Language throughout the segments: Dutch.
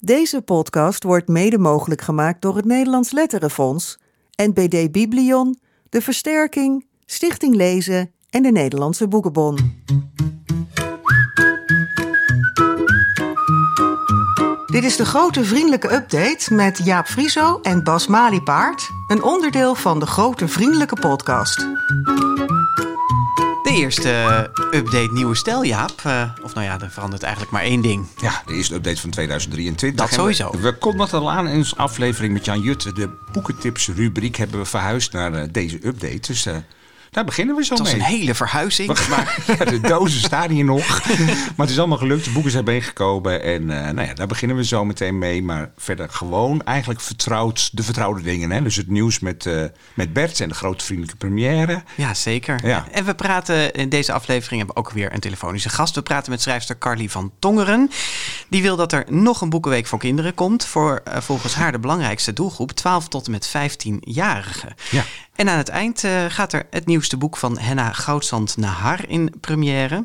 Deze podcast wordt mede mogelijk gemaakt door het Nederlands Letterenfonds, NPD Biblion, De Versterking, Stichting Lezen en de Nederlandse Boekenbon. Dit is de grote vriendelijke update met Jaap Frieso en Bas Maliepaard, een onderdeel van de grote vriendelijke podcast. Eerste eh, update nieuwe stijl, Jaap. Uh, of nou ja, er verandert eigenlijk maar één ding. Ja, de eerste update van 2023. Dat sowieso. We, we kondigden al aan in onze aflevering met Jan Jutte. De boekentips rubriek hebben we verhuisd naar uh, deze update. Dus daar beginnen we zo mee. Het was een hele verhuizing. Maar... ja, de dozen staan hier nog. maar het is allemaal gelukt. De boeken zijn bijgekomen. En uh, nou ja, daar beginnen we zo meteen mee. Maar verder gewoon eigenlijk vertrouwd, de vertrouwde dingen. Hè? Dus het nieuws met, uh, met Bert en de grote vriendelijke première. Ja, zeker. Ja. En we praten in deze aflevering hebben we ook weer een telefonische gast. We praten met schrijfster Carly van Tongeren. Die wil dat er nog een boekenweek voor kinderen komt. Voor uh, volgens haar de belangrijkste doelgroep. 12 tot en met 15-jarigen. Ja. En aan het eind uh, gaat er het nieuwste boek van Henna Goudsand Nahar in première.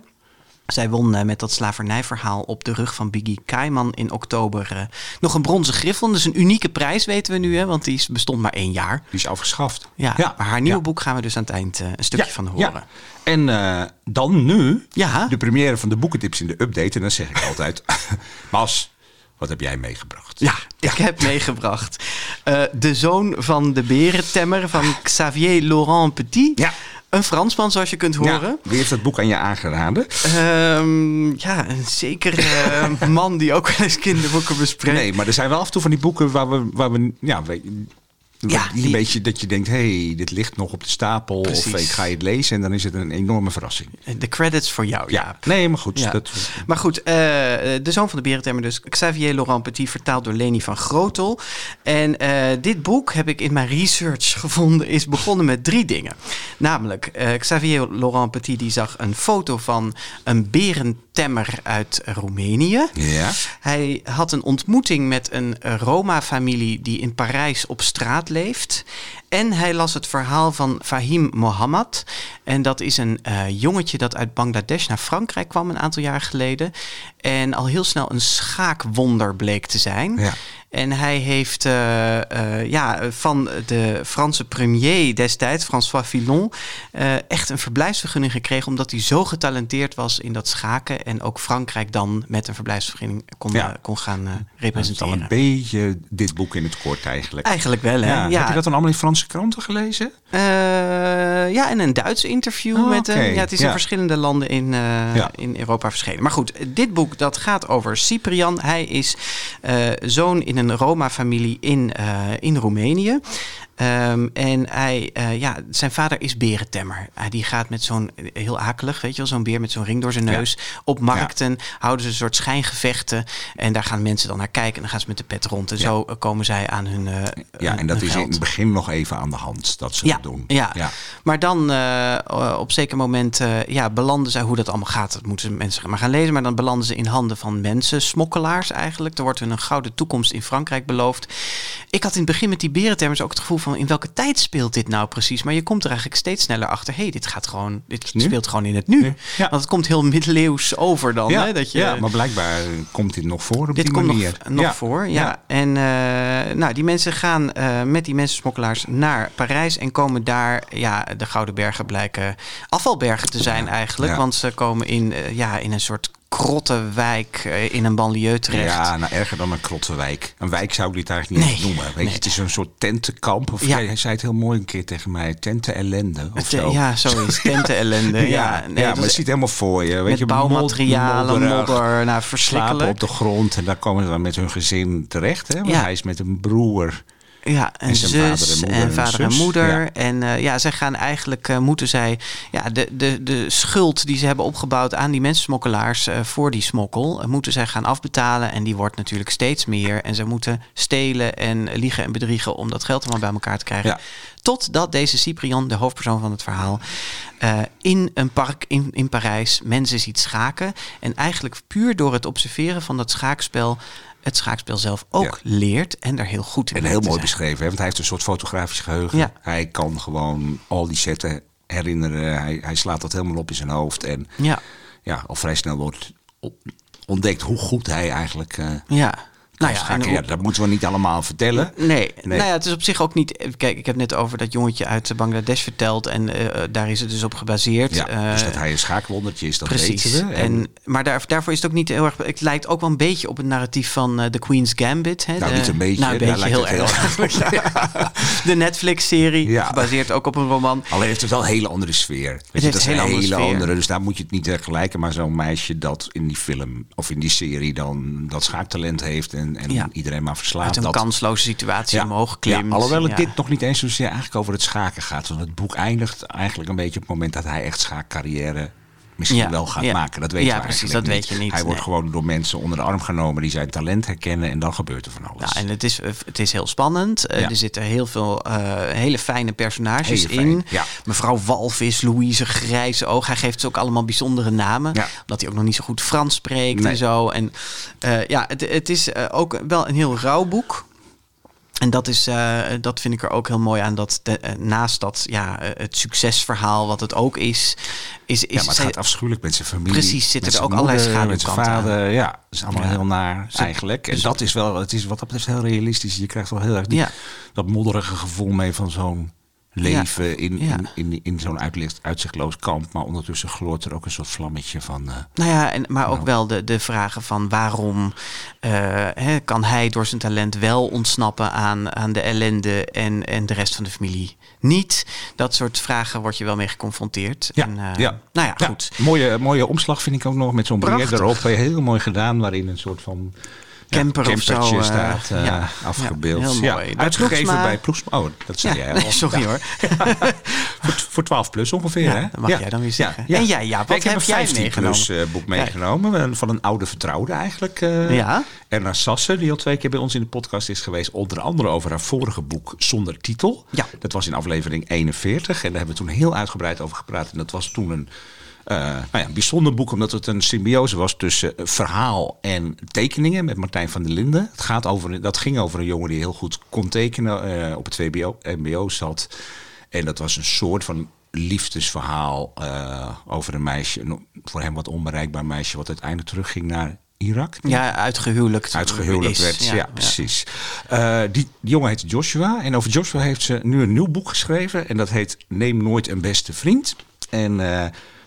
Zij won uh, met dat slavernijverhaal op de rug van Biggie Kaiman in oktober uh, nog een bronzen griffel. Is een unieke prijs, weten we nu, hè, want die bestond maar één jaar. Die is afgeschaft. Ja, ja. maar haar nieuwe ja. boek gaan we dus aan het eind een stukje ja, van horen. En dan nu de première van de boekentips in de update. En dan zeg ik altijd, Mas, wat heb jij meegebracht? Ja, ik heb meegebracht uh, De Zoon van de Berentemmer van Xavier Laurent Petit. Ja. Een Fransman, zoals je kunt horen. Ja, wie heeft dat boek aan je aangeraden? Um, ja, een zekere uh, man die ook wel eens kinderboeken bespreekt. Nee, maar er zijn wel af en toe van die boeken waar we, waar we ja, we, ja, die... een beetje dat je denkt, hé, hey, dit ligt nog op de stapel. Precies. Of ik ga je het lezen en dan is het een enorme verrassing. De credits voor jou, ja. Nee, maar goed. Ja. Dat... Maar goed, uh, de zoon van de berentemmer dus. Xavier Laurent Petit, vertaald door Leni van Grotel. En uh, dit boek heb ik in mijn research gevonden, is begonnen met drie dingen. Namelijk, uh, Xavier Laurent Petit die zag een foto van een berentemmer uit Roemenië. Ja. Hij had een ontmoeting met een Roma-familie die in Parijs op straat leeft. En hij las het verhaal van Fahim Mohammad. En dat is een uh, jongetje dat uit Bangladesh naar Frankrijk kwam een aantal jaar geleden. En al heel snel een schaakwonder bleek te zijn. Ja. En hij heeft uh, uh, ja, van de Franse premier destijds, François Villon, uh, echt een verblijfsvergunning gekregen. Omdat hij zo getalenteerd was in dat schaken. En ook Frankrijk dan met een verblijfsvergunning kon, ja. kon gaan representeren. Dat is al een beetje dit boek in het kort eigenlijk. Eigenlijk wel, hè? Ja. Ja. Heb je dat dan allemaal in Franse kranten gelezen? ja, en een Duits interview. Oh, met okay. ja, het is in verschillende landen in, in Europa verschenen. Maar goed, dit boek dat gaat over Cyprian. Hij is zoon in een een Roma-familie in, uh, in Roemenië. Um, en hij, uh, ja, zijn vader is berentemmer. Uh, die gaat met zo'n, heel akelig, weet je wel, zo'n beer met zo'n ring door zijn neus. Ja. Op markten ja. houden ze een soort schijngevechten. En daar gaan mensen dan naar kijken en dan gaan ze met de pet rond. En ja. zo komen zij aan hun uh, Ja, en dat is geld. in het begin nog even aan de hand, dat ze ja, dat doen. Ja. ja, maar dan op zeker moment ja, belanden zij, hoe dat allemaal gaat, dat moeten mensen maar gaan lezen. Maar dan belanden ze in handen van mensen, smokkelaars eigenlijk. Er wordt hun een gouden toekomst in Frankrijk beloofd. Ik had in het begin met die berentemmers ook het gevoel van in welke tijd speelt dit nou precies? Maar je komt er eigenlijk steeds sneller achter. Hé, hey, dit gaat gewoon, dit nu? speelt gewoon in het nu. nu? Ja. Want het komt heel middeleeuws over dan. Ja, hè, dat je, ja maar blijkbaar komt dit nog voor op dit die komt manier. Nog, nog voor, ja. ja. En uh, nou, die mensen gaan uh, met die mensensmokkelaars naar Parijs en komen daar, ja, de Gouden Bergen blijken afvalbergen te zijn eigenlijk. Want ze komen in, uh, ja, in een soort krottenwijk in een banlieue terecht. Ja, nou erger dan een krottenwijk. Een wijk zou ik dit eigenlijk niet nee, noemen. Weet nee. je, het is een soort tentenkamp. Of ja. hij, zei het heel mooi een keer tegen mij. Tenten ellende of zo. Ja, zo is tenten ellende. ja, ja, nee, ja maar het ziet helemaal voor je. Weet met je, bouwmaterialen, modder, nou verschrikkelijk. op de grond en daar komen ze dan met hun gezin terecht. Hè? Want hij is met een broer. Ja, en zus vader en moeder. en vader en, zus. moeder. Ja. En uh, ja, zij gaan eigenlijk, uh, moeten zij ja, de, de, de schuld die ze hebben opgebouwd aan die mensensmokkelaars uh, voor die smokkel, moeten zij gaan afbetalen. En die wordt natuurlijk steeds meer. En ze moeten stelen en liegen en bedriegen om dat geld allemaal bij elkaar te krijgen. Ja. Totdat deze Cyprian, de hoofdpersoon van het verhaal, in een park in, in Parijs mensen ziet schaken. En eigenlijk puur door het observeren van dat schaakspel het schaakspel zelf ook ja. leert en daar heel goed in En heel mooi beschreven, hè? want hij heeft een soort fotografisch geheugen. Ja. Hij kan gewoon al die zetten herinneren. Hij, hij slaat dat helemaal op in zijn hoofd. En ja, ja al vrij snel wordt op, ontdekt hoe goed hij eigenlijk uh, ja. Nou ja, en ja, dat moeten we niet allemaal vertellen. Nee, Nee. nou ja, het is op zich ook niet. Kijk, ik heb net over dat jongetje uit Bangladesh verteld en eh, daar is het dus op gebaseerd. Ja, dus Eh, dat hij een schaakwondertje is, dat Precies. weten we. En, maar daar, daarvoor is het ook niet heel erg. Het lijkt ook wel een beetje op het narratief van eh, The Queen's Gambit. Hè? Nou, De- niet een beetje, Nou, een beetje lijkt heel het heel erg. De Netflix-serie, gebaseerd ook op een roman. Alleen heeft het wel een hele andere sfeer. Weet je, heeft dat is een hele andere hele sfeer. andere. Dus daar moet je het niet vergelijken. Maar zo'n meisje dat in die film of in die serie dan dat schaaktalent heeft en, en Ja. iedereen maar verslaat. Uit een dat, kansloze situatie omhoog klimt. Ja, alhoewel het dit nog niet eens zozeer eigenlijk over het schaken gaat. Want het boek eindigt eigenlijk een beetje op het moment dat hij echt schaakcarrière misschien Ja, wel gaat ja. maken. Dat weet Ja, je precies, dat weet je niet, Hij wordt gewoon door mensen onder de arm genomen die zijn talent herkennen en dan gebeurt er van alles. Ja, en het is, het is heel spannend. Eh, Ja. Er zitten heel veel eh, hele fijne personages Hele in. Mevrouw Walvis, Louise Grijze Oog. Hij geeft ze ook allemaal bijzondere namen. Omdat hij ook nog niet zo goed Frans spreekt Nee. en zo. En eh, ja, het, het is ook wel een heel rauw boek. En dat, is, eh, dat vind ik er ook heel mooi aan. Dat de- eh, naast dat ja, eh, het succesverhaal, wat het ook is, is, is Ja, maar het gaat afschuwelijk met zijn familie. Precies, zitten er ook allerlei Met zijn schaduwkanten vader, ja. Het is allemaal Ja. heel naar eigenlijk. En dus- dat is wel, het is wat dat betreft heel realistisch. Je krijgt wel heel erg die, Ja. dat modderige gevoel mee van zo'n leven in, Ja. in, in, in zo'n uitlicht, uitzichtloos kamp. Maar ondertussen gloort er ook een soort vlammetje van... eh, Nou ja, en, maar ook Nou. wel de, de vragen van waarom eh, hè, kan hij door zijn talent wel ontsnappen aan, aan de ellende en, en de rest van de familie niet? Dat soort vragen word je wel mee geconfronteerd. Ja, en, eh, ja. Nou ja, goed. mooie, mooie omslag vind ik ook nog met zo'n brief erop. Heel mooi gedaan, waarin een soort van ja, Camper of zo, campertje eh, staat eh, ja. afgebeeld. Ja, Ja, mooi. Uitgegeven Ploegsma. bij Ploegsma. Oh, dat zei Ja, jij nee, al. sorry Ja. hoor. Voor, voor 12 plus ongeveer, Ja, hè? dat mag jij dan weer zeggen. En jij, Jaap, wat ik heb heb een jij 15 plus meegenomen? eh, boek meegenomen. eh, Van een oude vertrouwde eigenlijk. eh Ja. Erna Sassen, die al twee keer bij ons in de podcast is geweest. Onder andere over haar vorige boek Zonder Titel. Ja. Dat was in aflevering 41. En daar hebben we toen heel uitgebreid over gepraat. En dat was toen een... eh, nou ja, een bijzonder boek, omdat het een symbiose was tussen verhaal en tekeningen met Martijn van der Linden. Het gaat over, dat ging over een jongen die heel goed kon tekenen, eh, op het VBO, MBO zat. En dat was een soort van liefdesverhaal eh, over een meisje, een voor hem wat onbereikbaar meisje, wat uiteindelijk terugging naar Irak. Ja, uitgehuwelijkt. Uitgehuwelijkt is. werd, ja, precies. Die, die jongen heet Joshua. En over Joshua heeft ze nu een nieuw boek geschreven. En dat heet Neem nooit een beste vriend. En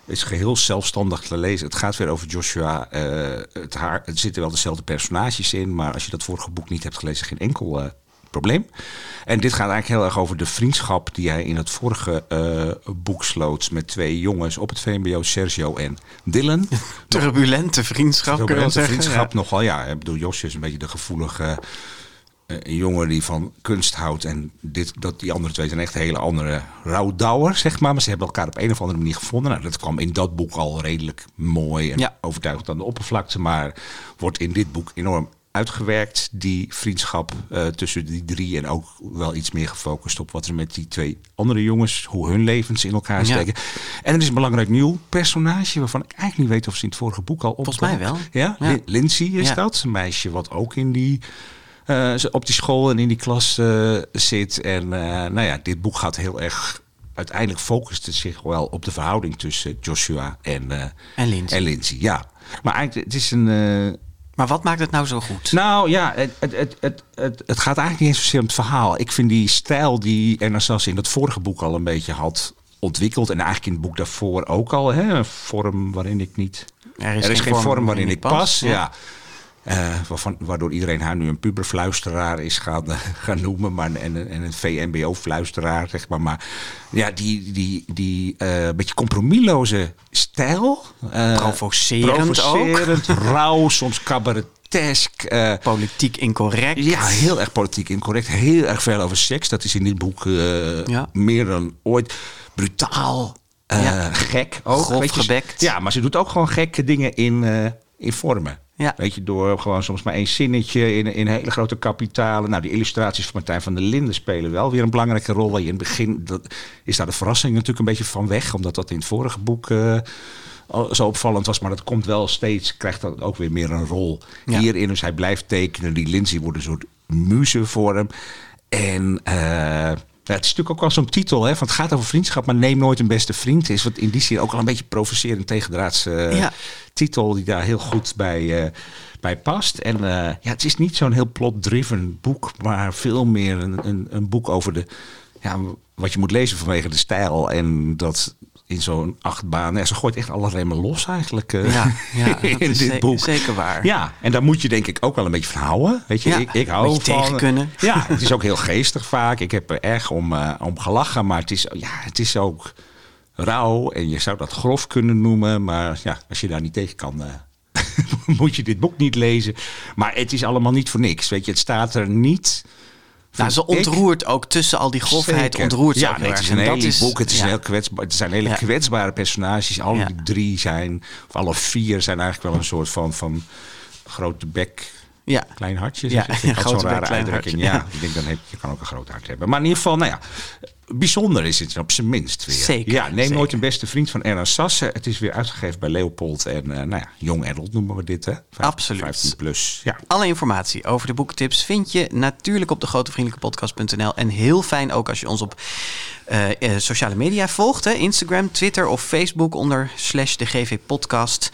is geheel zelfstandig te lezen. Het gaat weer over Joshua. Eh, het, haar, het zitten wel dezelfde personages in. Maar als je dat vorige boek niet hebt gelezen, geen enkel eh, probleem. En dit gaat eigenlijk heel erg over de vriendschap die hij in het vorige eh, boek sloot met twee jongens op het VMBO, Sergio en Dylan. Turbulente vriendschap, Turbulente zeggen. vriendschap nogal, ja. Ik bedoel, Josje is een beetje de gevoelige eh, jongen die van kunst houdt. En dit, dat, die andere twee zijn echt hele andere rouwdouwer, zeg maar. Maar ze hebben elkaar op een of andere manier gevonden. Nou, dat kwam in dat boek al redelijk mooi en Ja. overtuigend aan de oppervlakte. Maar wordt in dit boek enorm uitgewerkt, die vriendschap eh, tussen die drie. En ook wel iets meer gefocust op wat er met die twee andere jongens, hoe hun levens in elkaar Ja. steken. En er is een belangrijk nieuw personage waarvan ik eigenlijk niet weet of ze in het vorige boek al op Volgens mij wel. Ja, Ja. Lin- Lindsay is dat. Een meisje wat ook in die, ze- op die school en in die klas eh, zit. En eh, nou ja, dit boek gaat heel erg... Uiteindelijk focust het zich wel op de verhouding tussen Joshua en, En Lindsay. en Lindsay. Ja, maar eigenlijk, het is een... Maar wat maakt het nou zo goed? nou ja, het, het, het, het, het, het gaat eigenlijk niet eens zozeer om het verhaal. Ik vind die stijl die Sassen in dat vorige boek al een beetje had ontwikkeld. En eigenlijk in het boek daarvoor ook al. Hè, een vorm waarin ik niet... Er Er is, geen vorm waarin ik pas. Ja. Eh, waarvan, waardoor iedereen haar nu een puberfluisteraar is gaan, eh, gaan noemen. Maar, en, een- en een VMBO-fluisteraar, zeg maar. Maar ja, die, die, die eh beetje compromisloze stijl. eh, Provocerend ook. provocerend, rauw, soms cabaretesk. eh, Politiek incorrect. ja, heel erg politiek incorrect. Heel erg veel over seks. Dat is in dit boek Ja. meer dan ooit. Brutaal, Ja. gek ook. Grof gebekt. Ja, maar ze doet ook gewoon gekke dingen in, in vormen. Ja. Weet je, door gewoon soms maar één zinnetje in, in hele grote kapitalen. Nou, die illustraties van Martijn van der Linden spelen wel weer een belangrijke rol. Waar je in het begin, dat, is daar de verrassing natuurlijk een beetje van weg. Omdat dat in het vorige boek eh, zo opvallend was. Maar dat komt wel steeds, krijgt dat ook weer meer een rol Ja. hierin. Dus hij blijft tekenen. Die Lindsay wordt een soort muze voor hem. En eh, het is natuurlijk ook wel zo'n titel, hè, van het gaat over vriendschap, maar neem nooit een beste vriend. Is wat in die zin ook al een beetje provocerend tegendraads uh, Ja. titel die daar heel goed bij, eh, bij past. En eh, ja, het is niet zo'n heel plot-driven boek, maar veel meer een, een, een boek over de, ja, wat je moet lezen vanwege de stijl. En dat in zo'n achtbaan, ja, ze gooit echt alle remmen los eigenlijk eh, Ja, ja in dit boek. zeker waar. Ja, en daar moet je denk ik ook wel een beetje van houden. Weet je, Ja, ik, ik hou van. tegen kunnen. Ja, het is ook heel geestig vaak. Ik heb er erg om, eh, om gelachen, maar het is, ja, het is ook rauw. En je zou dat grof kunnen noemen, maar ja, als je daar niet tegen kan, eh, moet je dit boek niet lezen. Maar het is allemaal niet voor niks. Weet je, het staat er niet. Nou, ze ik- ontroert ook tussen al die grofheid, Zeker. ontroert ze ja, ook nee, het is een heel lief boek. Het, is ja. heel kwetsbaar, het zijn hele Ja. kwetsbare personages. Alle Ja. drie zijn, of alle vier zijn eigenlijk wel een soort van, van grote bek, Ja. klein hartje. Ja, grote zo'n rare uitdrukking. hartje. Ja, ik denk dan heb je kan ook een groot hart hebben. Maar in ieder geval, nou ja, bijzonder is het op zijn minst weer. Zeker, Ja, neem zeker. nooit een beste vriend van Erna Sassen. Het is weer uitgegeven bij Leopold en eh, nou ja, jong adult noemen we dit hè. Vijf- Absoluut. 15 plus. Ja. Alle informatie over de boekentips vind je natuurlijk op de grotevriendelijkepodcast.nl. En heel fijn ook als je ons op eh, eh, sociale media volgt. Hè? Instagram, Twitter of Facebook onder slash de GV podcast.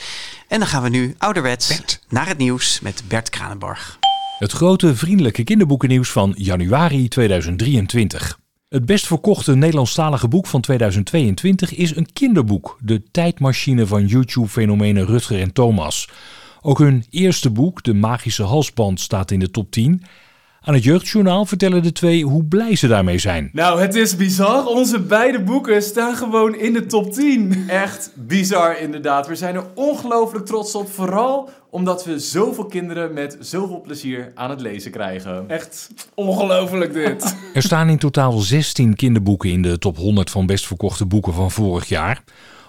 En dan gaan we nu ouderwets Bert. naar het nieuws met Bert Kranenbarg. Het grote vriendelijke kinderboekennieuws van januari 2023. Het best verkochte Nederlandstalige boek van 2022 is een kinderboek, De tijdmachine van YouTube-fenomenen Rutger en Thomas. Ook hun eerste boek, De Magische Halsband, staat in de top 10. Aan het Jeugdjournaal vertellen de twee hoe blij ze daarmee zijn. Nou, het is bizar. Onze beide boeken staan gewoon in de top 10. Echt bizar, inderdaad. We zijn er ongelooflijk trots op. Vooral omdat we zoveel kinderen met zoveel plezier aan het lezen krijgen. Echt ongelooflijk dit. Er staan in totaal 16 kinderboeken in de top 100 van best verkochte boeken van vorig jaar.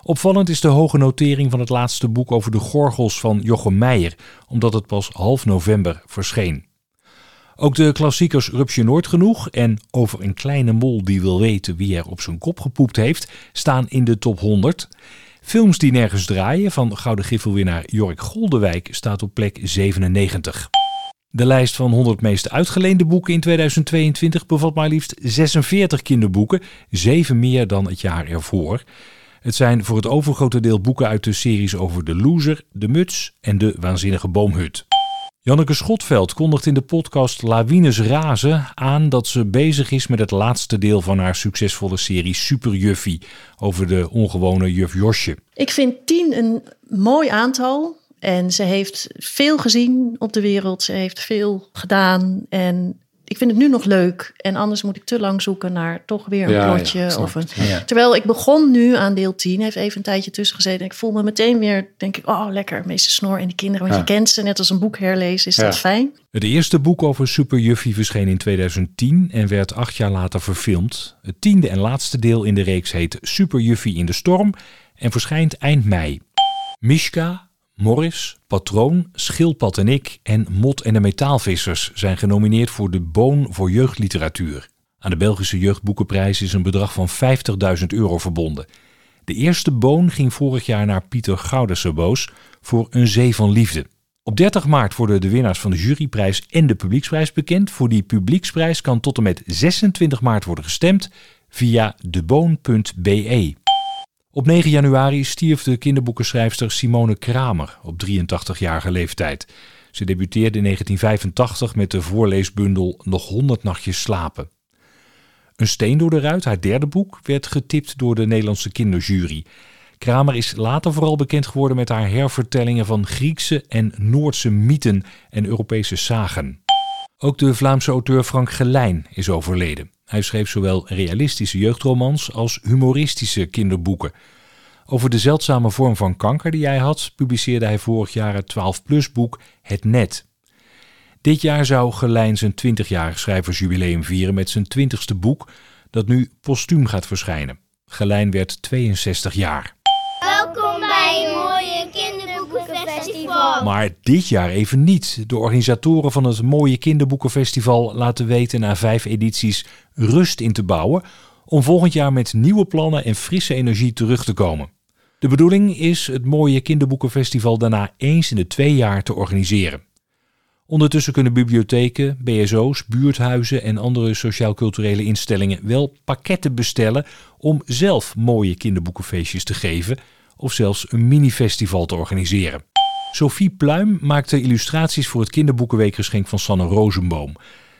Opvallend is de hoge notering van het laatste boek over de gorgels van Jochem Meijer, omdat het pas half november verscheen. Ook de klassiekers Rupsje Noord genoeg en Over een kleine mol die wil weten wie er op zijn kop gepoept heeft, staan in de top 100. Films die nergens draaien van Gouden Griffelwinnaar Jork Goldewijk staat op plek 97. De lijst van 100 meest uitgeleende boeken in 2022 bevat maar liefst 46 kinderboeken, 7 meer dan het jaar ervoor. Het zijn voor het overgrote deel boeken uit de series over de loser, de muts en de waanzinnige boomhut. Janneke Schotveld kondigt in de podcast Lawines Razen aan dat ze bezig is met het laatste deel van haar succesvolle serie Super Juffie over de ongewone juf Josje. Ik vind tien een mooi aantal. En ze heeft veel gezien op de wereld. Ze heeft veel gedaan. En ik vind het nu nog leuk. En anders moet ik te lang zoeken naar toch weer een Ja, plotje. of een... Ja. Terwijl ik begon nu aan deel 10. Heeft even een tijdje tussen gezeten. En ik voel me meteen weer, denk ik, oh lekker. Meester Snor en de kinderen. Want Ja. je kent ze net als een boek herlezen. Is Ja. dat fijn? Het eerste boek over Super Juffie verscheen in 2010 en werd acht jaar later verfilmd. Het tiende en laatste deel in de reeks heet Super Juffie in de Storm en verschijnt eind mei. Mishka, Morris, Patroon, Schildpad en ik en Mot en de Metaalvissers zijn genomineerd voor de Boon voor Jeugdliteratuur. Aan de Belgische Jeugdboekenprijs is een bedrag van 50.000 euro verbonden. De eerste boon ging vorig jaar naar Pieter Goudenserboos voor Een Zee van Liefde. Op 30 maart worden de winnaars van de juryprijs en de publieksprijs bekend. Voor die publieksprijs kan tot en met 26 maart worden gestemd via deboon.be. Op 9 januari stierf de kinderboekenschrijfster Simone Kramer op 83-jarige leeftijd. Ze debuteerde in 1985 met de voorleesbundel Nog 100 nachtjes slapen. Een steen door de ruit, haar derde boek, werd getipt door de Nederlandse kinderjury. Kramer is later vooral bekend geworden met haar hervertellingen van Griekse en Noordse mythen en Europese sagen. Ook de Vlaamse auteur Frank Gelijn is overleden. Hij schreef zowel realistische jeugdromans als humoristische kinderboeken. Over de zeldzame vorm van kanker die hij had, publiceerde hij vorig jaar het 12-plus boek Het Net. Dit jaar zou Gelijn zijn 20-jarig schrijversjubileum vieren met zijn 20ste boek, dat nu postuum gaat verschijnen. Gelijn werd 62 jaar. Welkom Maar dit jaar even niet. De organisatoren van het Mooie Kinderboekenfestival laten weten na vijf edities rust in te bouwen om volgend jaar met nieuwe plannen en frisse energie terug te komen. De bedoeling is het Mooie Kinderboekenfestival daarna eens in de twee jaar te organiseren. Ondertussen kunnen bibliotheken, BSO's, buurthuizen en andere sociaal-culturele instellingen wel pakketten bestellen om zelf mooie kinderboekenfeestjes te geven of zelfs een mini-festival te organiseren. Sophie Pluim maakte illustraties voor het kinderboekenweekgeschenk van Sanne Rozenboom.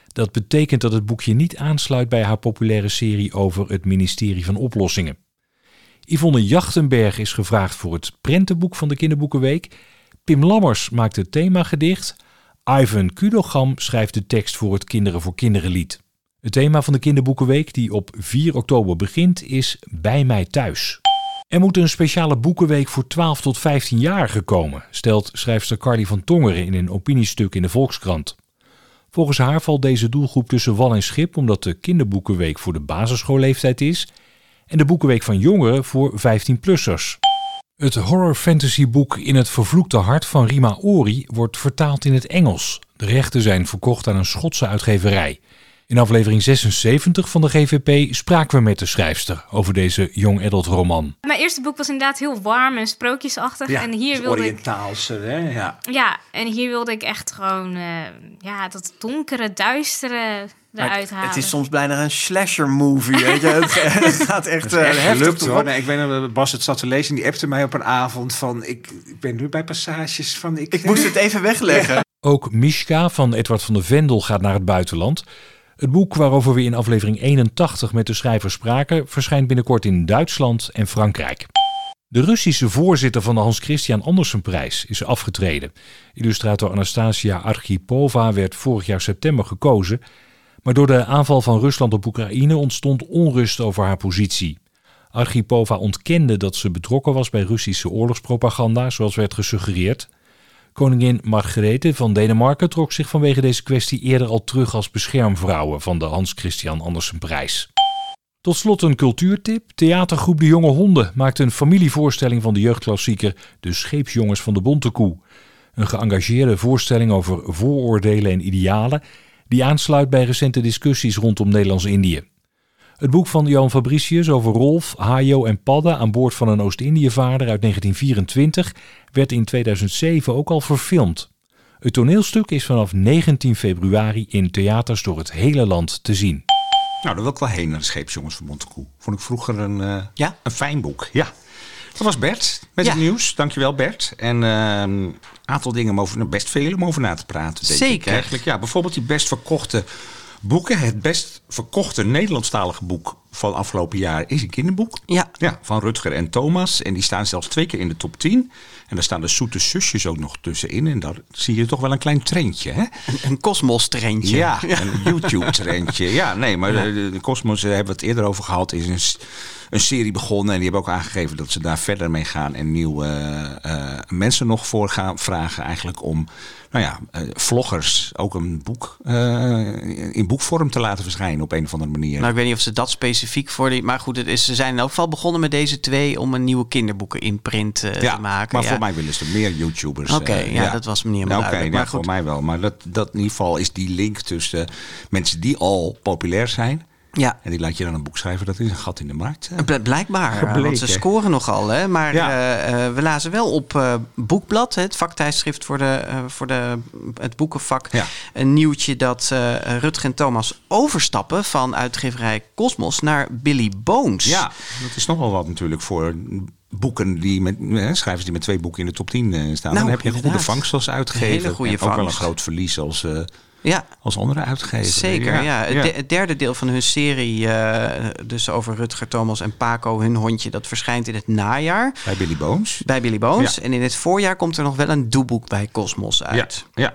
Dat betekent dat het boekje niet aansluit bij haar populaire serie over het ministerie van Oplossingen. Yvonne Jachtenberg is gevraagd voor het prentenboek van de Kinderboekenweek. Pim Lammers maakt het themagedicht. Ivan Kudogam schrijft de tekst voor het Kinderen voor Kinderen lied. Het thema van de Kinderboekenweek, die op 4 oktober begint, is Bij mij thuis. Er moet een speciale boekenweek voor 12 tot 15-jarigen komen, stelt schrijfster Carly van Tongeren in een opiniestuk in de Volkskrant. Volgens haar valt deze doelgroep tussen wal en schip omdat de kinderboekenweek voor de basisschoolleeftijd is en de boekenweek van jongeren voor 15-plussers. Het horror-fantasy boek In het vervloekte hart van Rima Ori wordt vertaald in het Engels. De rechten zijn verkocht aan een Schotse uitgeverij. In aflevering 76 van de GVP spraken we met de schrijfster over deze young adult roman. Mijn eerste boek was inderdaad heel warm en sprookjesachtig. en hier wilde Oriëntaalse, hè? Ja. ik. Ja, en hier wilde ik echt gewoon uh, ja, dat donkere, duistere eruit halen. Het is soms bijna een slasher movie, weet je. Het gaat echt, uh, echt heftig erop. hoor. Nee, ik weet nog, Bas het zat te lezen en die appte mij op een avond van... Ik, ik ben nu bij passages van... Ik, Ik moest het even wegleggen. Ook Mishka van Edward van der Vendel gaat naar het buitenland. Het boek waarover we in aflevering 81 met de schrijver spraken, verschijnt binnenkort in Duitsland en Frankrijk. De Russische voorzitter van de Hans Christian Andersenprijs is afgetreden. Illustrator Anastasia Archipova werd vorig jaar september gekozen, maar door de aanval van Rusland op Oekraïne ontstond onrust over haar positie. Archipova ontkende dat ze betrokken was bij Russische oorlogspropaganda, zoals werd gesuggereerd. Koningin Margrethe van Denemarken trok zich vanwege deze kwestie eerder al terug als beschermvrouwen van de Hans Christian Andersenprijs. Tot slot een cultuurtip. Theatergroep De Jonge Honden maakt een familievoorstelling van de jeugdklassieker De Scheepsjongens van de Bonte Koe. Een geëngageerde voorstelling over vooroordelen en idealen die aansluit bij recente discussies rondom Nederlands-Indië. Het boek van Johan Fabricius over Rolf, Hajo en Padde aan boord van een Oost-Indië-vaarder uit 1924 werd in 2007 ook al verfilmd. Het toneelstuk is vanaf 19 februari in theaters door het hele land te zien. Nou, daar wil ik wel heen naar de Scheepsjongens van Montekoe. Vond ik vroeger een, eh, Ja? een fijn boek. Ja. Dat was Bert met Ja. het nieuws. Dankjewel Bert. En een aantal dingen om over, best veel om over na te praten. Zeker. Ik, eigenlijk. Ja, bijvoorbeeld die best verkochte boeken. Het best verkochte Nederlandstalige boek van afgelopen jaar is een kinderboek. Ja. Ja, van Rutger en Thomas. En die staan zelfs twee keer in de top 10. En daar staan de zoete zusjes ook nog tussenin. En daar zie je toch wel een klein trendje. Hè? Een, een kosmos-trendje. Ja, een YouTube-trendje. Ja, nee, maar de, de Cosmos, daar hebben we het eerder over gehad, is een, een serie begonnen. En die hebben ook aangegeven dat ze daar verder mee gaan. En nieuwe eh, mensen nog voor gaan vragen eigenlijk om, nou ja, eh, vloggers ook een boek eh, in boekvorm te laten verschijnen op een of andere manier. Nou, ik weet niet of ze dat specifiek voor die... Maar goed, het is, ze zijn in elk geval begonnen met deze twee... om een nieuwe kinderboeken in print eh, ja, te maken. maar ja. voor mij willen ze meer YouTubers. Oké, eh, ja, dat was me niet helemaal Nou, Oké, ja, voor mij wel. Maar dat, dat in ieder geval is die link tussen mensen die al populair zijn... Ja, en die laat je dan een boek schrijven. Dat is een gat in de markt. bl- blijkbaar. eh, Gebleken. Want ze scoren nogal, hè. Maar Ja. eh, we lazen wel op Boekblad, het vaktijdschrift voor, de, voor de, het boekenvak... Ja. een nieuwtje dat Rutger en Thomas overstappen... van uitgeverij Cosmos naar Billy Bones. Ja, dat is nogal wat natuurlijk voor boeken die met schrijvers die met twee boeken in de top 10 eh, staan. Nou, dan heb je een goede vangst als uitgever. Een hele goede en ook wel een vangst. groot verlies als, eh, ja als andere uitgevers. Zeker, ja. Het, de- het derde deel van hun serie, eh, dus over Rutger, Thomas en Paco, hun hondje, dat verschijnt in het najaar Bij Billy Bones. bij Billy Bones. Ja. En in het voorjaar komt er nog wel een doeboek bij Cosmos uit. Ja, ja.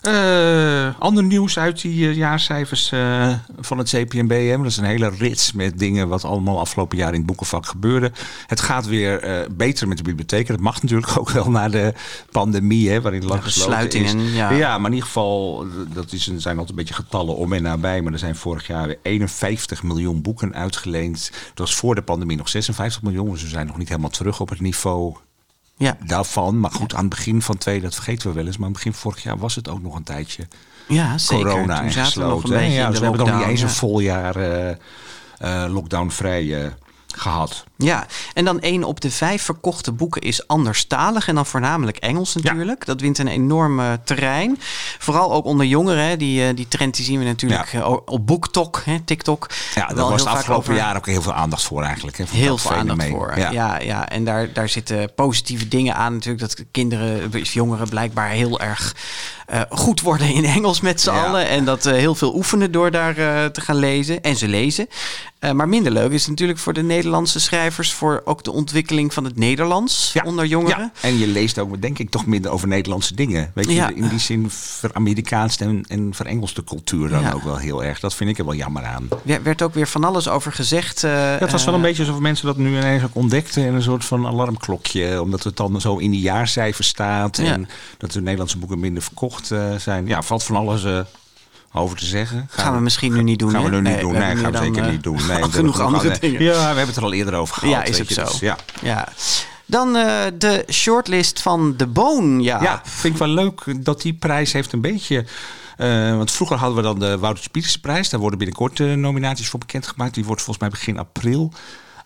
Eh, ander nieuws uit die eh, jaarcijfers eh, van het CPNB. Dat is een hele rits met dingen wat allemaal afgelopen jaar in het boekenvak gebeurde. Het gaat weer beter met de bibliotheken. Dat mag natuurlijk ook wel na de pandemie, hè, waarin lang gesloten is. sluitingen, ja. ja, maar in ieder geval, dat is, een- zijn altijd een beetje getallen om en nabij. Maar er zijn vorig jaar weer 51 miljoen boeken uitgeleend. Dat was voor de pandemie nog 56 miljoen. Dus we zijn nog niet helemaal terug op het niveau Ja, daarvan. Maar goed, aan het begin van twee, dat vergeten we wel eens. Maar aan het begin vorig jaar was het ook nog een tijdje ja zeker. corona Toen en zaten we nog een gesloten. ja, dus we hebben nog niet eens een ja. vol jaar eh, eh, lockdown vrij eh, gehad. Ja, en dan één op de vijf verkochte boeken is anderstalig. En dan voornamelijk Engels natuurlijk. Dat wint een enorm eh, terrein. Vooral ook onder jongeren. Hè. Die, eh, die trend die zien we natuurlijk eh, op BookTok, hè, TikTok. Ja, daar was de afgelopen jaren ook heel veel aandacht voor eigenlijk. Hè, Heel veel aandacht fenomeen. voor. Ja. Ja, ja, en daar, daar zitten positieve dingen aan natuurlijk. Dat kinderen, of jongeren blijkbaar heel erg eh, goed worden in Engels met z'n allen. En dat eh, heel veel oefenen door daar te gaan lezen. En ze lezen. Eh, maar minder leuk is natuurlijk voor de Nederlandse schrijvers... voor ook de ontwikkeling van het Nederlands onder jongeren. Ja, en je leest ook, denk ik, toch minder over Nederlandse dingen. Weet je, Ja. in die zin ver-Amerikaanse en, en verengelse cultuur dan ook wel heel erg. Dat vind ik er wel jammer aan. Er werd ook weer van alles over gezegd. eh, Ja, het was wel een eh, beetje alsof mensen dat nu ineens ook ontdekten in een soort van alarmklokje. Omdat het dan zo in die jaarcijfers staat. En dat de Nederlandse boeken minder verkocht eh, zijn. Ja, valt van alles eh, over te zeggen. Gaan we misschien nu niet doen, Gaan we nu niet doen. Nee, gaan we zeker niet doen. eh, Nee, genoeg andere alle- dingen. Ja, we hebben het er al eerder over gehad. Ja, is het zo. dus ja. Ja. Dan eh, de shortlist van De Boon. Ja, Ja, vind ik wel leuk dat die prijs heeft een beetje... eh, want vroeger hadden we dan de Wouter prijs. Daar worden binnenkort eh, nominaties voor bekendgemaakt. Die wordt volgens mij begin april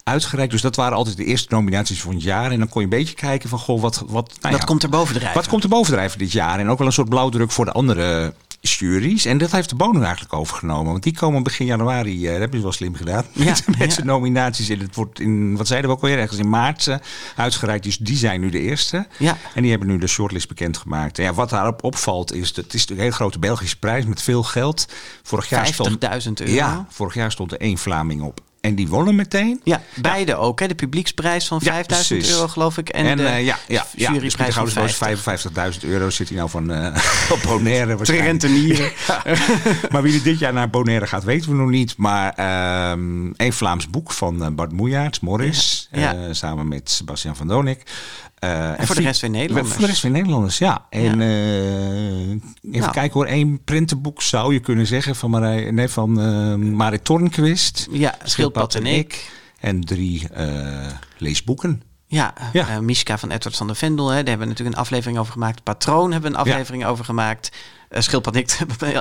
uitgereikt. Dus dat waren altijd de eerste nominaties van het jaar. En dan kon je een beetje kijken van, goh, wat... wat nou Wat komt er bovendrijven? Wat komt er bovendrijven dit jaar? En ook wel een soort blauwdruk voor de andere juries. En dat heeft de Bono eigenlijk overgenomen. Want die komen begin januari, eh, dat hebben ze wel slim gedaan. Ja, met met ja. zijn nominaties. En het wordt in, wat zeiden we ook alweer, ergens in maart eh, uitgereikt. Dus die zijn nu de eerste. Ja. En die hebben nu de shortlist bekendgemaakt. En ja, wat daarop opvalt is, dat het is een hele grote Belgische prijs met veel geld. Vorig jaar stond, 50.000 euro. ja, vorig jaar stond er één Vlaming op. En die wonnen meteen. Ja, beide ook. Hè? De publieksprijs van Ja, 5000 precies. euro, geloof ik. En, En, de eh, ja, ja, ja. Dus juryprijs Pieter van Gouders 50. 55.000 euro zit hij nou van op Bonaire maar wie er dit jaar naar Bonaire gaat, weten we nog niet. Maar ehm een Vlaams boek van eh, Bart Moejaerts, Morris, samen met Sebastian van Donik. Eh, En voor de rest weer Nederlanders. Voor de rest weer Nederlanders, ja. En eh, even Nou. kijken hoor, één printenboek zou je kunnen zeggen van, Marij, nee, van eh Marit Tornquist. Ja, Schildpad en ik. En drie leesboeken. Ja, Ja. Mishka van Edward van der Vendel. Hè, daar hebben we natuurlijk een aflevering over gemaakt. Patroon hebben we een aflevering over gemaakt. Eh Schildpad en ik,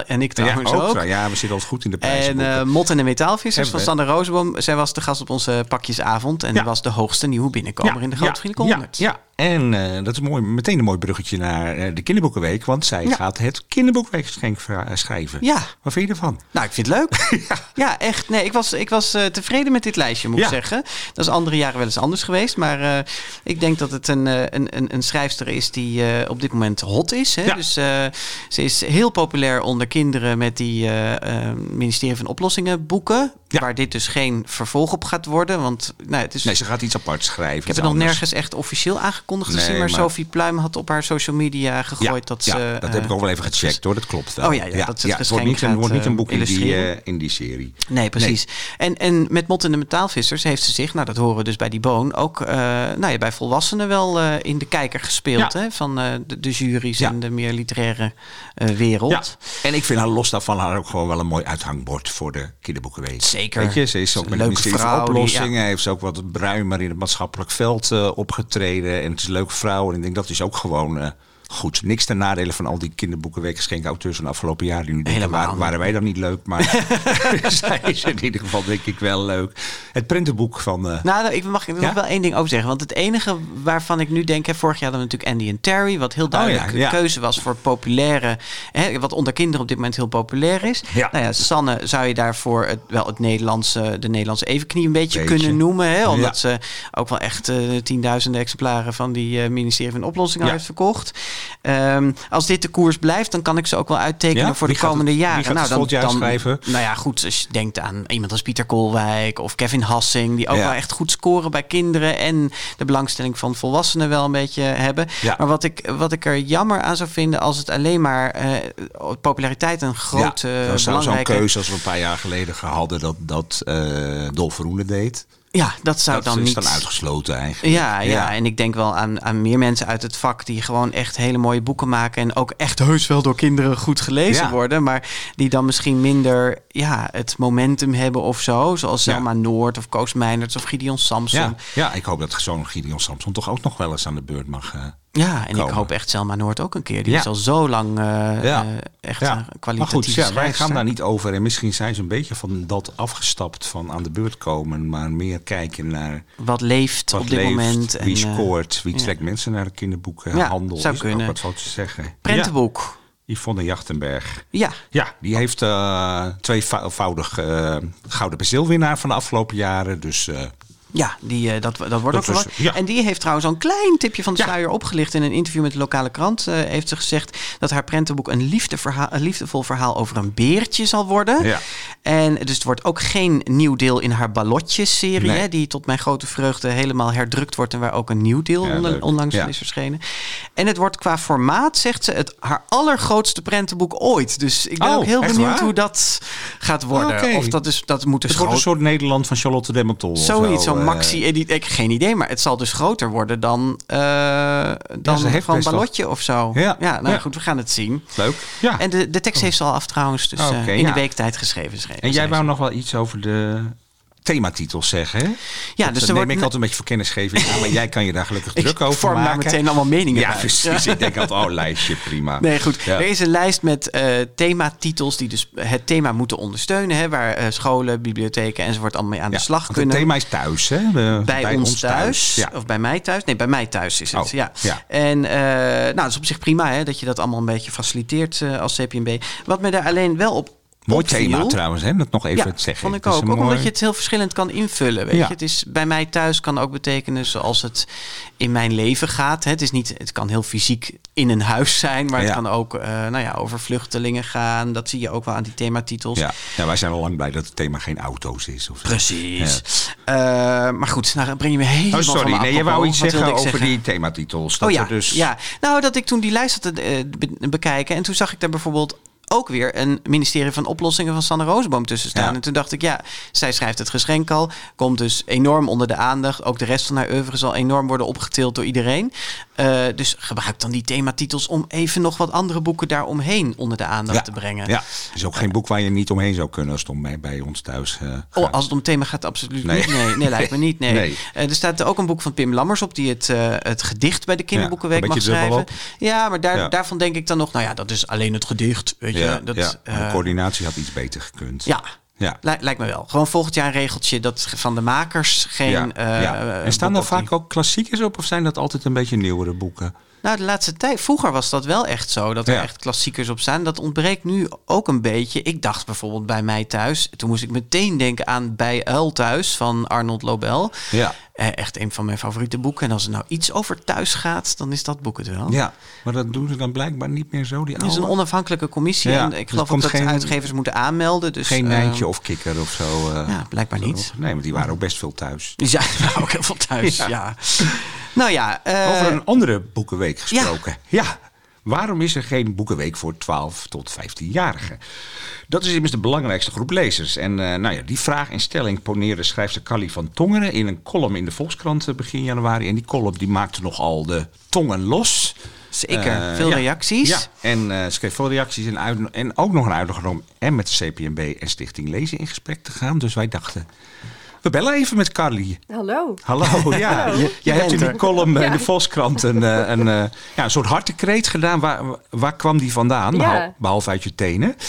en ik trouwens ja, ook. Ja, we zitten altijd goed in de prijs. En eh, Mot en de Metaalvissers van. Sander Rozenboom. Zij was de gast op onze pakjesavond. En die was de hoogste nieuwe binnenkomer in de Grote Vrienden ja, 100. ja, en eh, dat is mooi, meteen een mooi bruggetje naar de kinderboekenweek. Want zij Ja. gaat het kinderboekenweekgeschenk schrijven. Ja. Wat vind je ervan? Nou, ik vind het leuk. ja. echt. Nee, ik was, ik was tevreden met dit lijstje, moet Ja. ik zeggen. Dat is andere jaren wel eens anders geweest. Maar ik denk dat het een, een, een, een schrijfster is die op dit moment hot is. Hè? Ja. Dus ze is heel populair onder kinderen met die eh, eh, ministerie van Oplossingen boeken. Ja. Waar dit dus geen vervolg op gaat worden. Want nou, het is... Nee, ze gaat iets apart schrijven. ik heb het nog nergens echt officieel aangekondigd Nee, gezien. Maar, maar- Sophie Pluim had op haar social media gegooid dat ja, ze... dat eh, heb ik ook wel even gecheckt hoor, dat klopt wel. Oh ja, ja, dat ze het het wordt niet, gaat, wordt niet een eh, boek in die, eh, in die serie. Nee, precies. En, en met Mot en de Metaalvissers heeft ze zich, nou dat horen we dus bij die Boon, ook eh, nou ja, bij volwassenen wel eh, in de kijker gespeeld. Ja. Hè, van eh, de, de juries Ja. en de meer literaire eh, wereld. Ja, en ik vind haar los daarvan haar ook gewoon wel een mooi uithangbord voor de kinderboekenweek. Zeker. Weet je, ze is ook Een met van die- oplossingen. Heeft ze ook wat ruimer in het maatschappelijk veld eh, opgetreden. En het is een leuke vrouw. En ik denk dat is ook gewoon eh, goed. Niks ten nadele van al die kinderboekenweekgeschenken auteurs van de afgelopen jaren. Die nu denken, waar- waren wij dan niet leuk? Maar zij is in ieder geval denk ik wel leuk. Het printenboek van... eh, Nou, ik mag er nog wel één ding over zeggen. Want het enige waarvan ik nu denk... Hè, vorig jaar hadden we natuurlijk Andy en Terry... wat heel duidelijk Oh ja, een ja. keuze was voor populaire... Hè, wat onder kinderen op dit moment heel populair is. Nou ja, Sanne zou je daarvoor het, wel het Nederlandse, de Nederlandse evenknie een beetje, Beetje. kunnen noemen. Hè, omdat ze ook wel echt eh, tienduizenden exemplaren... van die eh, ministerie van Oplossingen heeft verkocht. Ehm, als dit de koers blijft... dan kan ik ze ook wel uittekenen Ja? voor de Wie komende het- wie jaren. gaat het dan, dan, schrijven? Nou ja, goed. Als je denkt aan iemand als Pieter Koolwijk of Kevin Hassing... die ook Ja. wel echt goed scoren bij kinderen... en de belangstelling van volwassenen wel een beetje hebben. Ja. Maar wat ik, wat ik er jammer aan zou vinden... als het alleen maar eh, populariteit een grote, ja, dat was zo'n belangrijke... keuze als we een paar jaar geleden hadden dat, dat eh Dolf Verhoenen deed. Ja, dat zou dat dan is niet... dan uitgesloten eigenlijk. Ja, ja, en ik denk wel aan, aan meer mensen uit het vak die gewoon echt hele mooie boeken maken. En ook echt heus wel door kinderen goed gelezen Ja. worden. Maar die dan misschien minder ja, het momentum hebben of zo. Zoals Ja. Selma Noord of Koos Meinerts of Gideon Samson. Ja, ja, ik hoop dat zo'n Gideon Samson toch ook nog wel eens aan de beurt mag, eh, Ja, en ik hoop echt Selma Noord ook een keer. Die Ja. is al zo lang eh, Ja. eh, echt Ja. ja. Maar kwalitatief goed, wij gaan daar niet over. En misschien zijn ze een beetje van dat afgestapt van aan de beurt komen. Maar meer kijken naar Wat leeft wat op dit moment. wie en, eh, scoort, wie trekt mensen naar de kinderboekenhandel. Ja, zou is kunnen. wat van te zeggen. Prentenboek. Yvonne Jachtenberg. Ja, Ja, die heeft eh tweevoudig gouden penseelwinnaar van de afgelopen jaren. Dus Ja, die, eh, dat, dat wordt ook was- verwacht. ja. En die heeft trouwens al een klein tipje van de Ja. sluier opgelicht. In een interview met de lokale krant eh, heeft ze gezegd dat haar prentenboek een, liefdeverhaal, een liefdevol verhaal over een beertje zal worden. Ja. En dus het wordt ook geen nieuw deel in haar ballotjes-serie, Nee. die tot mijn grote vreugde helemaal herdrukt wordt en waar ook een nieuw deel onlangs van is verschenen. En het wordt qua formaat, zegt ze, het haar allergrootste prentenboek ooit. Dus ik ben Oh, ook heel benieuwd waar? hoe dat gaat worden. Of dat, is, dat moet dus het wordt een soort Nederland van Charlotte de Zoiets, zo, zo'n eh. Ik geen idee, maar het zal dus groter worden dan, eh dan heeft gewoon wel- ballotje of zo. Ja, ja nou ja. goed, we gaan het zien. Leuk. Ja. En de, de tekst heeft ze al af trouwens, dus eh, Oké, in ja. de week tijd geschreven. schreven En jij wou nog wel iets over de thematitels zeggen, hè? Ja, Dat dus neem wordt ik altijd een beetje voor kennisgeving aan, maar jij kan je daar gelukkig druk over vorm daar maken. meteen allemaal meningen Ja, bij. precies. Ik denk altijd, oh, lijstje, prima. Nee, goed. Ja. Er is een lijst met eh thematitels die dus het thema moeten ondersteunen. Hè, waar eh, scholen, bibliotheken enzovoort allemaal mee aan Ja, de slag kunnen. Het thema is thuis, hè? Bij, ons, thuis, Ja. of bij mij thuis. Nee, bij mij thuis is het. Oh, ja. En eh, nou, dat is op zich prima hè, dat je dat allemaal een beetje faciliteert als CPNB. Wat me daar alleen wel op Mooi thema trouwens, hè? Dat nog even ja, zeggen. vond ik ook. Ook omdat je het heel verschillend kan invullen. Weet Ja. je? Het is bij mij thuis kan ook betekenen zoals het in mijn leven gaat. hè. Het, is niet, het kan heel fysiek in een huis zijn, maar Ja. het kan ook eh, nou ja, over vluchtelingen gaan. Dat zie je ook wel aan die thematitels. Ja. ja, wij zijn al lang blij dat het thema geen auto's is. Of. Precies. Eh, maar goed, nou breng je me helemaal Oh, sorry. Nee, je wou iets zeggen over zeggen? die thematitels. Dat oh ja, er dus... ja, nou dat ik toen die lijst had te eh, be- bekijken en toen zag ik daar bijvoorbeeld ook weer een ministerie van oplossingen van Sanne Roosboom tussen staan. Ja. En toen dacht ik, ja, zij schrijft het geschenk al, komt dus enorm onder de aandacht. Ook de rest van haar oeuvre zal enorm worden opgetild door iedereen. Eh, dus gebruik dan die thematitels om even nog wat andere boeken daaromheen onder de aandacht Ja. te brengen. Ja, het is ook geen boek waar je niet omheen zou kunnen als het om bij, bij ons thuis eh, Oh, als het om thema gaat, absoluut Nee. niet. Nee, nee, lijkt me niet. Nee. Nee. Eh, er staat ook een boek van Pim Lammers op die het, het gedicht bij de Kinderboekenweek mag schrijven. Ja, maar daar, daarvan denk ik dan nog, nou ja, dat is alleen het gedicht. Weet ja, je, dat, ja. Eh, coördinatie had iets beter gekund. ja, ja. li- lijkt me wel. Gewoon volgend jaar een regeltje dat van de makers geen. ja, eh, ja. eh, En staan daar die- vaak ook klassiekers op of zijn dat altijd een beetje nieuwere boeken? Nou, de laatste tijd. Vroeger was dat wel echt zo. Dat er Ja. echt klassiekers op staan. Dat ontbreekt nu ook een beetje. Ik dacht bijvoorbeeld bij mij thuis. Toen moest ik meteen denken aan Bij Uil thuis van Arnold Lobel. Ja. Eh, echt een van mijn favoriete boeken. En als het nou iets over thuis gaat, dan is dat boek het wel. ja, maar dat doen ze dan blijkbaar niet meer zo. Die Het is een onafhankelijke commissie. Ja, en dus ik geloof ook dat geen- uitgevers moeten aanmelden. Dus, Geen eh, Nijntje of Kikker of zo. eh. Ja, blijkbaar niet. Nee, want die waren ook best veel thuis. Die zijn ook heel veel thuis. Ja. Nou ja. eh, Over een andere boekenweek gesproken. Ja. Waarom is er geen boekenweek voor 12 tot 15-jarigen? Dat is immers de belangrijkste groep lezers. En eh, nou ja, die vraag en stelling poneerde schrijfster Callie van Tongeren in een column in de Volkskrant eh, begin januari. En die column die maakte nogal de tongen los. Zeker, veel ja. reacties. Ja, en ze kreeg veel reacties en, uit, en ook nog een uitnodiging om en met de CPNB en Stichting Lezen in gesprek te gaan. Dus wij dachten, we bellen even met Carly. Hallo. Hallo, ja. Hallo. Jij hebt in die column eh, in Ja. de Volkskrant een, eh, een, eh, ja, een soort hartekreet gedaan. Waar, waar kwam die vandaan? Ja. Behal- behalve uit je tenen.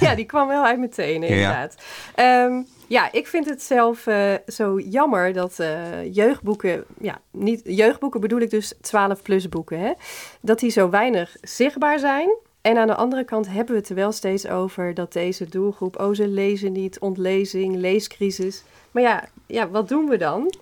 Ja, die kwam wel uit mijn tenen, Ja. inderdaad. Ehm, ja, ik vind het zelf zo jammer dat jeugdboeken, ja, niet, jeugdboeken bedoel ik dus 12-plus boeken, hè, dat die zo weinig zichtbaar zijn. En aan de andere kant hebben we het er wel steeds over dat deze doelgroep, oh ze lezen niet, ontlezing, leescrisis. Maar ja, ja, wat doen we dan?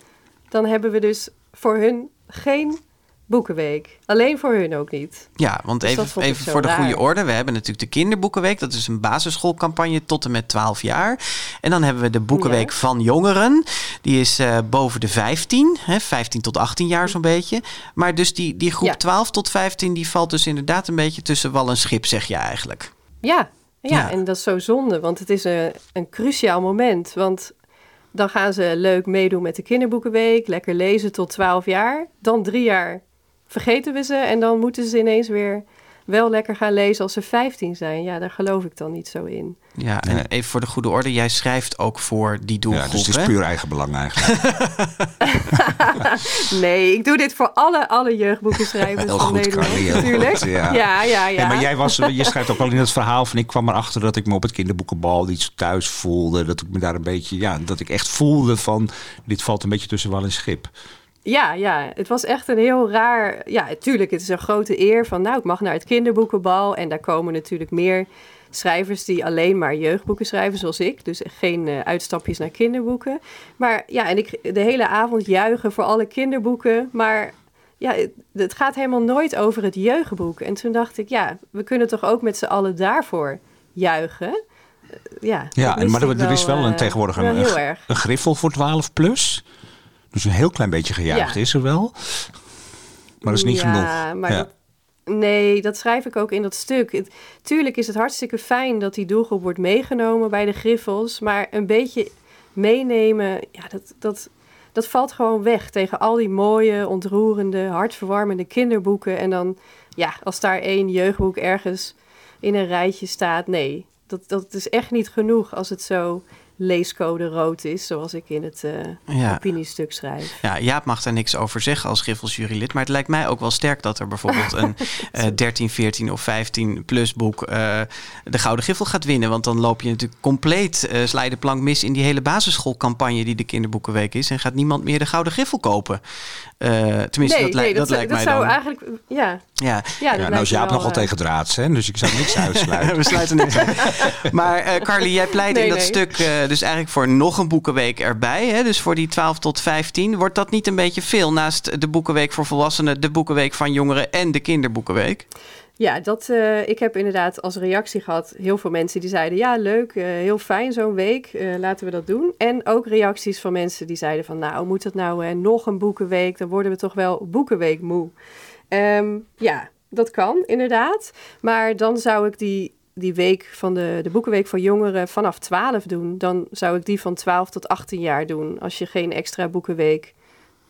Dan hebben we dus voor hun geen boekenweek. Alleen voor hun ook niet. Ja, want Dus even, even voor de goede orde. We hebben natuurlijk de kinderboekenweek. Dat is een basisschoolcampagne tot en met 12 jaar. En dan hebben we de boekenweek Ja. van jongeren. Die is eh, boven de 15. Hè, 15 tot 18 jaar zo'n beetje. Maar dus die, die groep Ja. 12 tot 15... die valt dus inderdaad een beetje tussen wal en schip, zeg je eigenlijk. Ja, ja, Ja. en dat is zo zonde, want het is een, een cruciaal moment. Want dan gaan ze leuk meedoen met de kinderboekenweek, lekker lezen tot 12 jaar. Dan drie jaar vergeten we ze en dan moeten ze ineens weer wel lekker gaan lezen als ze 15 zijn. Ja, daar geloof ik dan niet zo in. Ja, en Nee. even voor de goede orde, jij schrijft ook voor die Ja, doelgroep. dus het is hè? puur eigen belang eigenlijk. Nee, ik doe dit voor alle, alle jeugdboekenschrijvers Heel van goed, Nederland. Carly, heel natuurlijk. goed, ja. ja, ja. ja. Ja, maar jij was, je schrijft ook wel in het verhaal van ik kwam erachter dat ik me op het kinderboekenbal iets thuis voelde. Dat ik me daar een beetje, ja, dat ik echt voelde van dit valt een beetje tussen wal en schip. Ja, ja, het was echt een heel raar. Ja, tuurlijk, het is een grote eer van. Nou, ik mag naar het kinderboekenbal. En daar komen natuurlijk meer schrijvers die alleen maar jeugdboeken schrijven, zoals ik. Dus geen eh, uitstapjes naar kinderboeken. Maar ja, en ik de hele avond juichen voor alle kinderboeken. Maar ja, het, het gaat helemaal nooit over het jeugdboek. En toen dacht ik, ja, we kunnen toch ook met z'n allen daarvoor juichen. Eh, Ja, Ja, en, maar er, is wel een, eh, tegenwoordig een, een griffel voor 12 plus. Dus een heel klein beetje gejuicht Ja. is er wel. Maar dat is niet ja, genoeg. Maar Ja. dat- nee, dat schrijf ik ook in dat stuk. Het- tuurlijk is het hartstikke fijn dat die doelgroep wordt meegenomen bij de griffels. Maar een beetje meenemen, ja, dat, dat, dat valt gewoon weg tegen al die mooie, ontroerende, hartverwarmende kinderboeken. En dan, ja, als daar één jeugdboek ergens in een rijtje staat, nee. Dat, dat is echt niet genoeg als het zo leescode rood is, zoals ik in het eh Ja. opiniestuk schrijf. Ja, Jaap mag daar niks over zeggen als Griffels jurylid. Maar het lijkt mij ook wel sterk dat er bijvoorbeeld een eh 13, 14 of 15 plus boek eh, de Gouden Griffel gaat winnen. Want dan loop je natuurlijk compleet eh sla je de plank mis in die hele basisschoolcampagne die de Kinderboekenweek is. En gaat niemand meer de Gouden Griffel kopen. Tenminste, nee, dat, nee, dat, zou- lijkt dat mij zou dan. eigenlijk, ja, Ja, ja, dat Ja, nou is Jaap wel, nogal eh, tegen draads, hè? dus ik zou niks uitsluiten. we sluiten niks uit. Maar eh Carly, jij pleit Nee, in dat nee. stuk eh, dus eigenlijk voor nog een boekenweek erbij. Hè? Dus voor die 12 tot 15. Wordt dat niet een beetje veel naast de boekenweek voor volwassenen, de boekenweek van jongeren en de kinderboekenweek? Ja, dat, eh, ik heb inderdaad als reactie gehad heel veel mensen die zeiden... ja, leuk, eh, heel fijn zo'n week, eh, laten we dat doen. En ook reacties van mensen die zeiden van... nou, moet het nou eh, nog een boekenweek? Dan worden we toch wel boekenweek moe. Ehm, ja, dat kan inderdaad. Maar dan zou ik die, die week van de, de boekenweek voor jongeren vanaf 12 doen. Dan zou ik die van 12 tot 18 jaar doen... als je geen extra boekenweek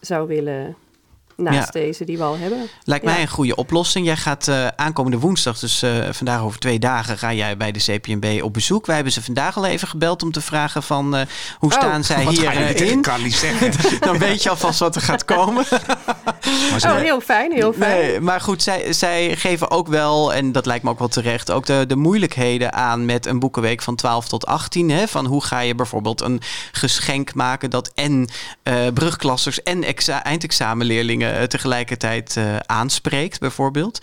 zou willen... Naast deze die we al hebben. Lijkt Ja. mij een goede oplossing. Jij gaat eh, aankomende woensdag, dus eh, vandaag over twee dagen, ga jij bij de CPNB op bezoek. Wij hebben ze vandaag al even gebeld om te vragen van eh, hoe Oh, staan zij Wat hier ga je tegen in. Carly zeggen? Dan weet je alvast wat er gaat komen. Maar ze- Oh, heel fijn, heel fijn. Nee, maar goed, zij, zij geven ook wel, en dat lijkt me ook wel terecht, ook de, de moeilijkheden aan met een boekenweek van 12 tot 18. Hè? Van hoe ga je bijvoorbeeld een geschenk maken dat en eh, brugklassers en exa- eindexamenleerlingen eh, tegelijkertijd eh, aanspreekt, bijvoorbeeld.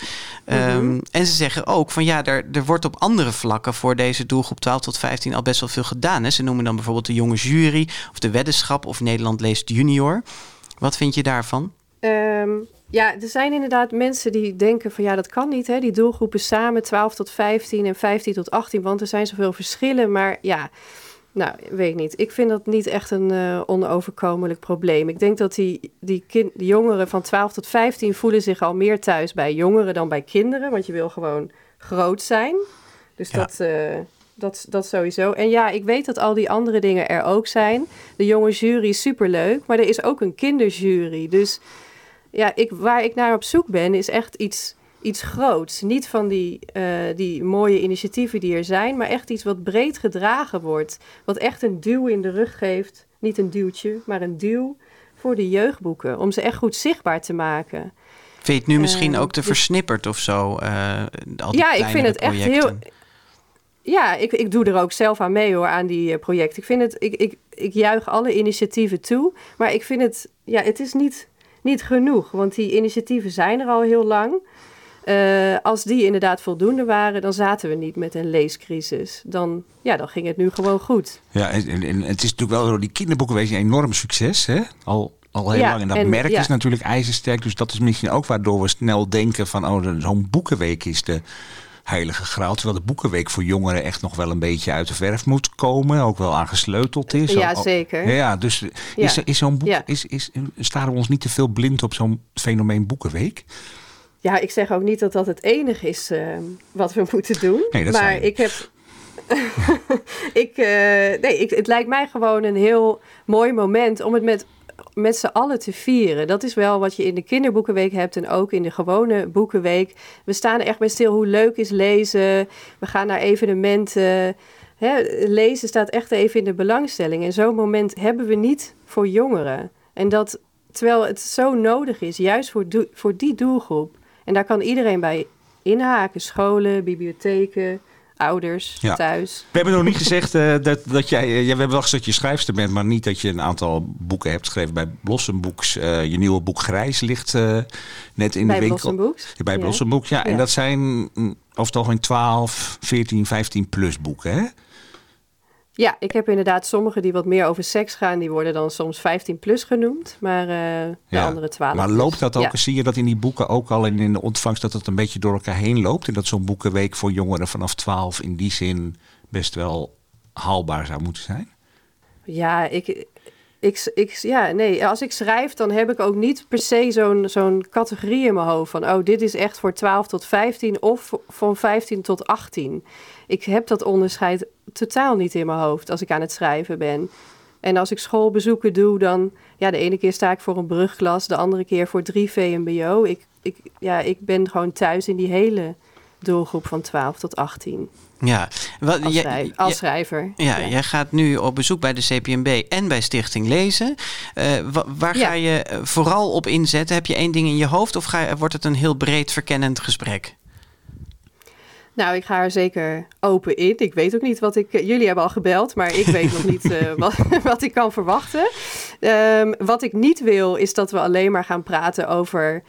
Ehm, en ze zeggen ook van ja, er, er wordt op andere vlakken voor deze doelgroep 12 tot 15 al best wel veel gedaan. Hè? Ze noemen dan bijvoorbeeld de jonge jury of de weddenschap of Nederland leest junior. Wat vind je daarvan? Ehm, ja, er zijn inderdaad mensen die denken van ja, dat kan niet. Hè? Die doelgroepen samen 12 tot 15 en 15 tot 18, want er zijn zoveel verschillen. Maar ja, nou, weet ik niet. Ik vind dat niet echt een eh, onoverkomelijk probleem. Ik denk dat die, die, kind, die jongeren van 12 tot 15 voelen zich al meer thuis bij jongeren dan bij kinderen. Want je wil gewoon groot zijn. Dus Ja. dat, eh, dat, dat sowieso. En ja, ik weet dat al die andere dingen er ook zijn. De jonge jury is superleuk, maar er is ook een kinderjury. Dus ja, ik, waar ik naar op zoek ben, is echt iets, iets groots. Niet van die, eh, die mooie initiatieven die er zijn, maar echt iets wat breed gedragen wordt. Wat echt een duw in de rug geeft. Niet een duwtje, maar een duw voor de jeugdboeken. Om ze echt goed zichtbaar te maken. Vind je het nu misschien Eh, ook te versnipperd of zo? eh, al die Ja, ik vind het echt heel. Ja, ik, ik doe er ook zelf aan mee hoor, aan die projecten. Ik vind het, ik, ik, ik juich alle initiatieven toe. Maar ik vind het, ja, het is niet, niet genoeg. Want die initiatieven zijn er al heel lang. Eh, als die inderdaad voldoende waren, dan zaten we niet met een leescrisis. Dan, ja, dan ging het nu gewoon goed. Ja, en, het is natuurlijk wel zo, die kinderboekenweek is een enorm succes, hè? Al, al heel Ja, lang. En dat en- merk ja. is natuurlijk ijzersterk. Dus dat is misschien ook waardoor we snel denken van, oh, zo'n boekenweek is de heilige graal. Terwijl de boekenweek voor jongeren echt nog wel een beetje uit de verf moet komen. Ook wel aangesleuteld is. Ja, zeker. Ja, dus is, Ja. is zo'n boek, is, is, staren we ons niet te veel blind op zo'n fenomeen boekenweek? Ja, ik zeg ook niet dat dat het enige is eh, wat we moeten doen. Nee, dat maar ik heb. ik, eh, nee, ik, het lijkt mij gewoon een heel mooi moment om het met met z'n allen te vieren. Dat is wel wat je in de kinderboekenweek hebt en ook in de gewone boekenweek. We staan er echt bij stil hoe leuk is lezen. We gaan naar evenementen. Hè, lezen staat echt even in de belangstelling. En zo'n moment hebben we niet voor jongeren. En dat terwijl het zo nodig is, juist voor, voor die doelgroep. En daar kan iedereen bij inhaken. Scholen, bibliotheken, ouders thuis. We hebben nog niet gezegd uh, dat, dat jij... Uh, we hebben wel gezegd dat je schrijfster bent... maar niet dat je een aantal boeken hebt geschreven bij Blossomboeks. Uh, je nieuwe boek Grijs ligt net in bij de winkel. Blossomboeks? Bij ja. Blossomboeks, ja. En dat zijn mm, over het algemeen 12, 14, 15 plus boeken, hè? Ja, ik heb inderdaad sommige die wat meer over seks gaan. Die worden dan soms 15 plus genoemd, maar uh, de andere 12 Maar loopt dat ook? Ja. Zie je dat in die boeken ook al in, in de ontvangst dat het een beetje door elkaar heen loopt? En dat zo'n boekenweek voor jongeren vanaf 12 in die zin best wel haalbaar zou moeten zijn? Ja, ik, ik, ik, ja, nee, als ik schrijf, dan heb ik ook niet per se zo'n zo'n categorie in mijn hoofd van, oh, dit is echt voor 12 tot 15 of van 15 tot 18. Ik heb dat onderscheid totaal niet in mijn hoofd als ik aan het schrijven ben. En als ik schoolbezoeken doe, dan, ja, de ene keer sta ik voor een brugklas, de andere keer voor 3 VMBO. Ik, ik, ja, ik ben gewoon thuis in die hele doelgroep van 12 tot 18. Ja, wat, als, schrijver, als schrijver. Ja, ja, jij gaat nu op bezoek bij de CPMB en bij Stichting Lezen. Uh, waar ja. ga je vooral op inzetten? Heb je één ding in je hoofd of ga, wordt het een heel breed verkennend gesprek? Nou, ik ga er zeker open in. Ik weet ook niet wat ik. Jullie hebben al gebeld, maar ik weet nog niet uh, wat, wat, ik kan verwachten. Um, wat ik niet wil, is dat we alleen maar gaan praten over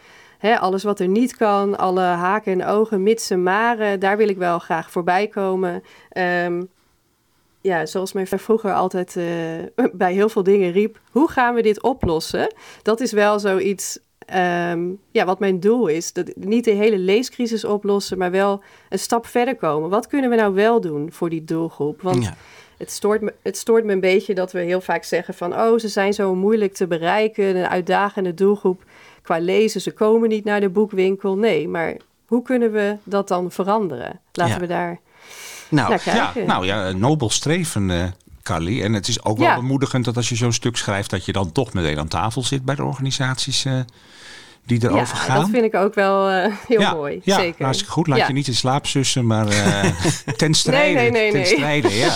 Alles wat er niet kan, alle haken en ogen, mitsen, maren, daar wil ik wel graag voorbij komen. Um, ja, zoals mijn vroeger altijd uh, bij heel veel dingen riep, hoe gaan we dit oplossen? Dat is wel zoiets um, ja, wat mijn doel is. Dat, niet de hele leescrisis oplossen, maar wel een stap verder komen. Wat kunnen we nou wel doen voor die doelgroep? Want ja. het, stoort me, het stoort me een beetje dat we heel vaak zeggen van... oh, ze zijn zo moeilijk te bereiken, een uitdagende doelgroep qua lezen, ze komen niet naar de boekwinkel. Nee, maar hoe kunnen we dat dan veranderen? Laten ja. we daar nou, naar kijken. Ja, nou ja, nobel streven, uh, Carly. En het is ook wel bemoedigend dat als je zo'n stuk schrijft... dat je dan toch meteen aan tafel zit bij de organisaties uh, die erover ja, gaan. dat vind ik ook wel uh, heel ja, mooi. Ja, Zeker. hartstikke goed. Laat Ja. je niet in slaap sussen, maar uh, ten strijde. Nee, nee, nee, ten nee. strijde, ja.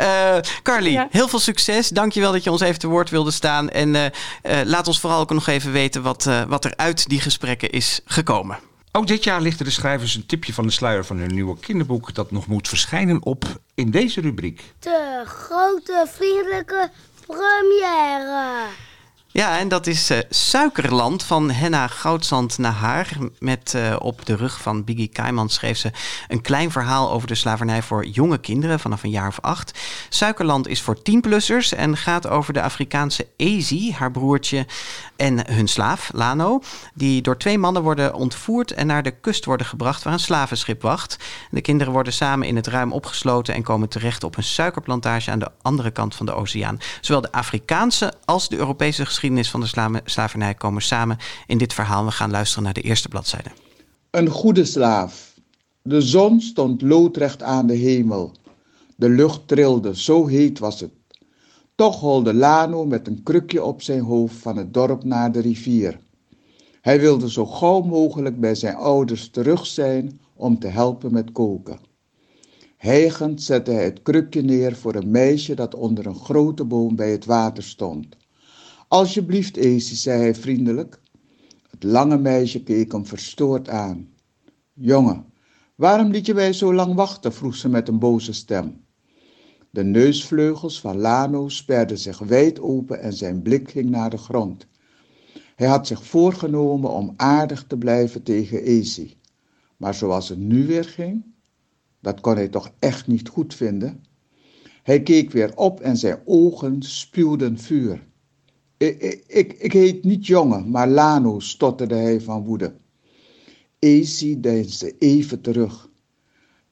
Uh, Carly, Ja. heel veel succes. Dankjewel dat je ons even te woord wilde staan. En uh, uh, laat ons vooral ook nog even weten wat, uh, wat er uit die gesprekken is gekomen. Ook dit jaar lichten de schrijvers een tipje van de sluier van hun nieuwe kinderboek... dat nog moet verschijnen op in deze rubriek. De grote vriendelijke première. Ja, en dat is uh, Suikerland van Henna Goudzand Nahar. Met uh, op de rug van Biggie Kaiman schreef ze een klein verhaal over de slavernij voor jonge kinderen vanaf een jaar of acht. Suikerland is voor tienplussers en gaat over de Afrikaanse Ezi, haar broertje en hun slaaf, Lano. Die door twee mannen worden ontvoerd en naar de kust worden gebracht waar een slavenschip wacht. De kinderen worden samen in het ruim opgesloten en komen terecht op een suikerplantage aan de andere kant van de oceaan. Zowel de Afrikaanse als de Europese geschiedenis van de sla slavernij komen samen in dit verhaal. We gaan luisteren naar de eerste bladzijde. Een goede slaaf. De zon stond loodrecht aan de hemel. De lucht trilde, zo heet was het. Toch holde Lano met een krukje op zijn hoofd van het dorp naar de rivier. Hij wilde zo gauw mogelijk bij zijn ouders terug zijn om te helpen met koken. Hijgend zette hij het krukje neer voor een meisje dat onder een grote boom bij het water stond. Alsjeblieft, Esi, zei hij vriendelijk. Het lange meisje keek hem verstoord aan. Jongen, waarom liet je mij zo lang wachten? vroeg ze met een boze stem. De neusvleugels van Lano sperden zich wijd open en zijn blik ging naar de grond. Hij had zich voorgenomen om aardig te blijven tegen Ezi. Maar zoals het nu weer ging, dat kon hij toch echt niet goed vinden. Hij keek weer op en zijn ogen spuwden vuur. Ik, ik, heet niet jongen, maar Lano, stotterde hij van woede. Ezi deinsde even terug.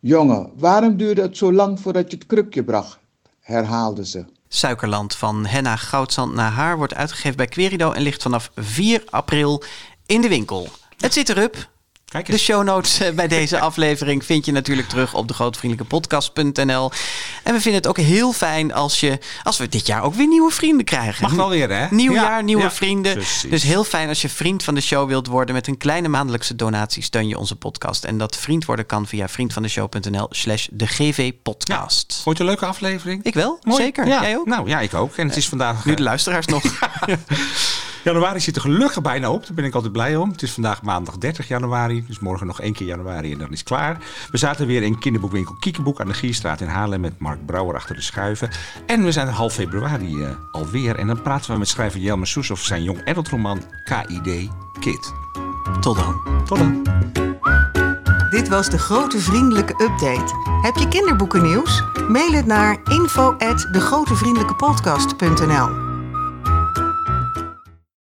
Jongen, waarom duurde het zo lang voordat je het krukje bracht? herhaalde ze. Suikerland van Henna Goudzand naar haar wordt uitgegeven bij Querido en ligt vanaf 4 april in de winkel. Het zit erop. Kijk De show notes eh, bij deze aflevering vind je natuurlijk terug op de grootvriendelijkepodcast.nl. En we vinden het ook heel fijn als, je, als we dit jaar ook weer nieuwe vrienden krijgen. Mag wel weer, hè? Nieuw Ja, jaar, nieuwe ja, vrienden. precies. Dus heel fijn als je vriend van de show wilt worden. Met een kleine maandelijkse donatie steun je onze podcast. En dat vriend worden kan via vriendvandeshow.nl slash de GV podcast. Vond je het een leuke aflevering? Ik wel, Mooi. zeker. Ja. Jij ook? Nou ja, ik ook. En het is vandaag... Nu eh, de luisteraars nog. Januari zit er gelukkig bijna op. Daar ben ik altijd blij om. Het is vandaag maandag 30 januari. Dus morgen nog één keer januari en dan is het klaar. We zaten weer in kinderboekwinkel Kiekeboek aan de Gierstraat in Haarlem... met Mark Brouwer achter de schuiven. En we zijn half februari eh, alweer. En dan praten we met schrijver Jelmer Soes over zijn jong adult roman KID Kid. Tot dan. Tot dan. Dit was de grote vriendelijke update. Heb je kinderboekennieuws? Mail het naar info@degrotevriendelijkepodcast.nl.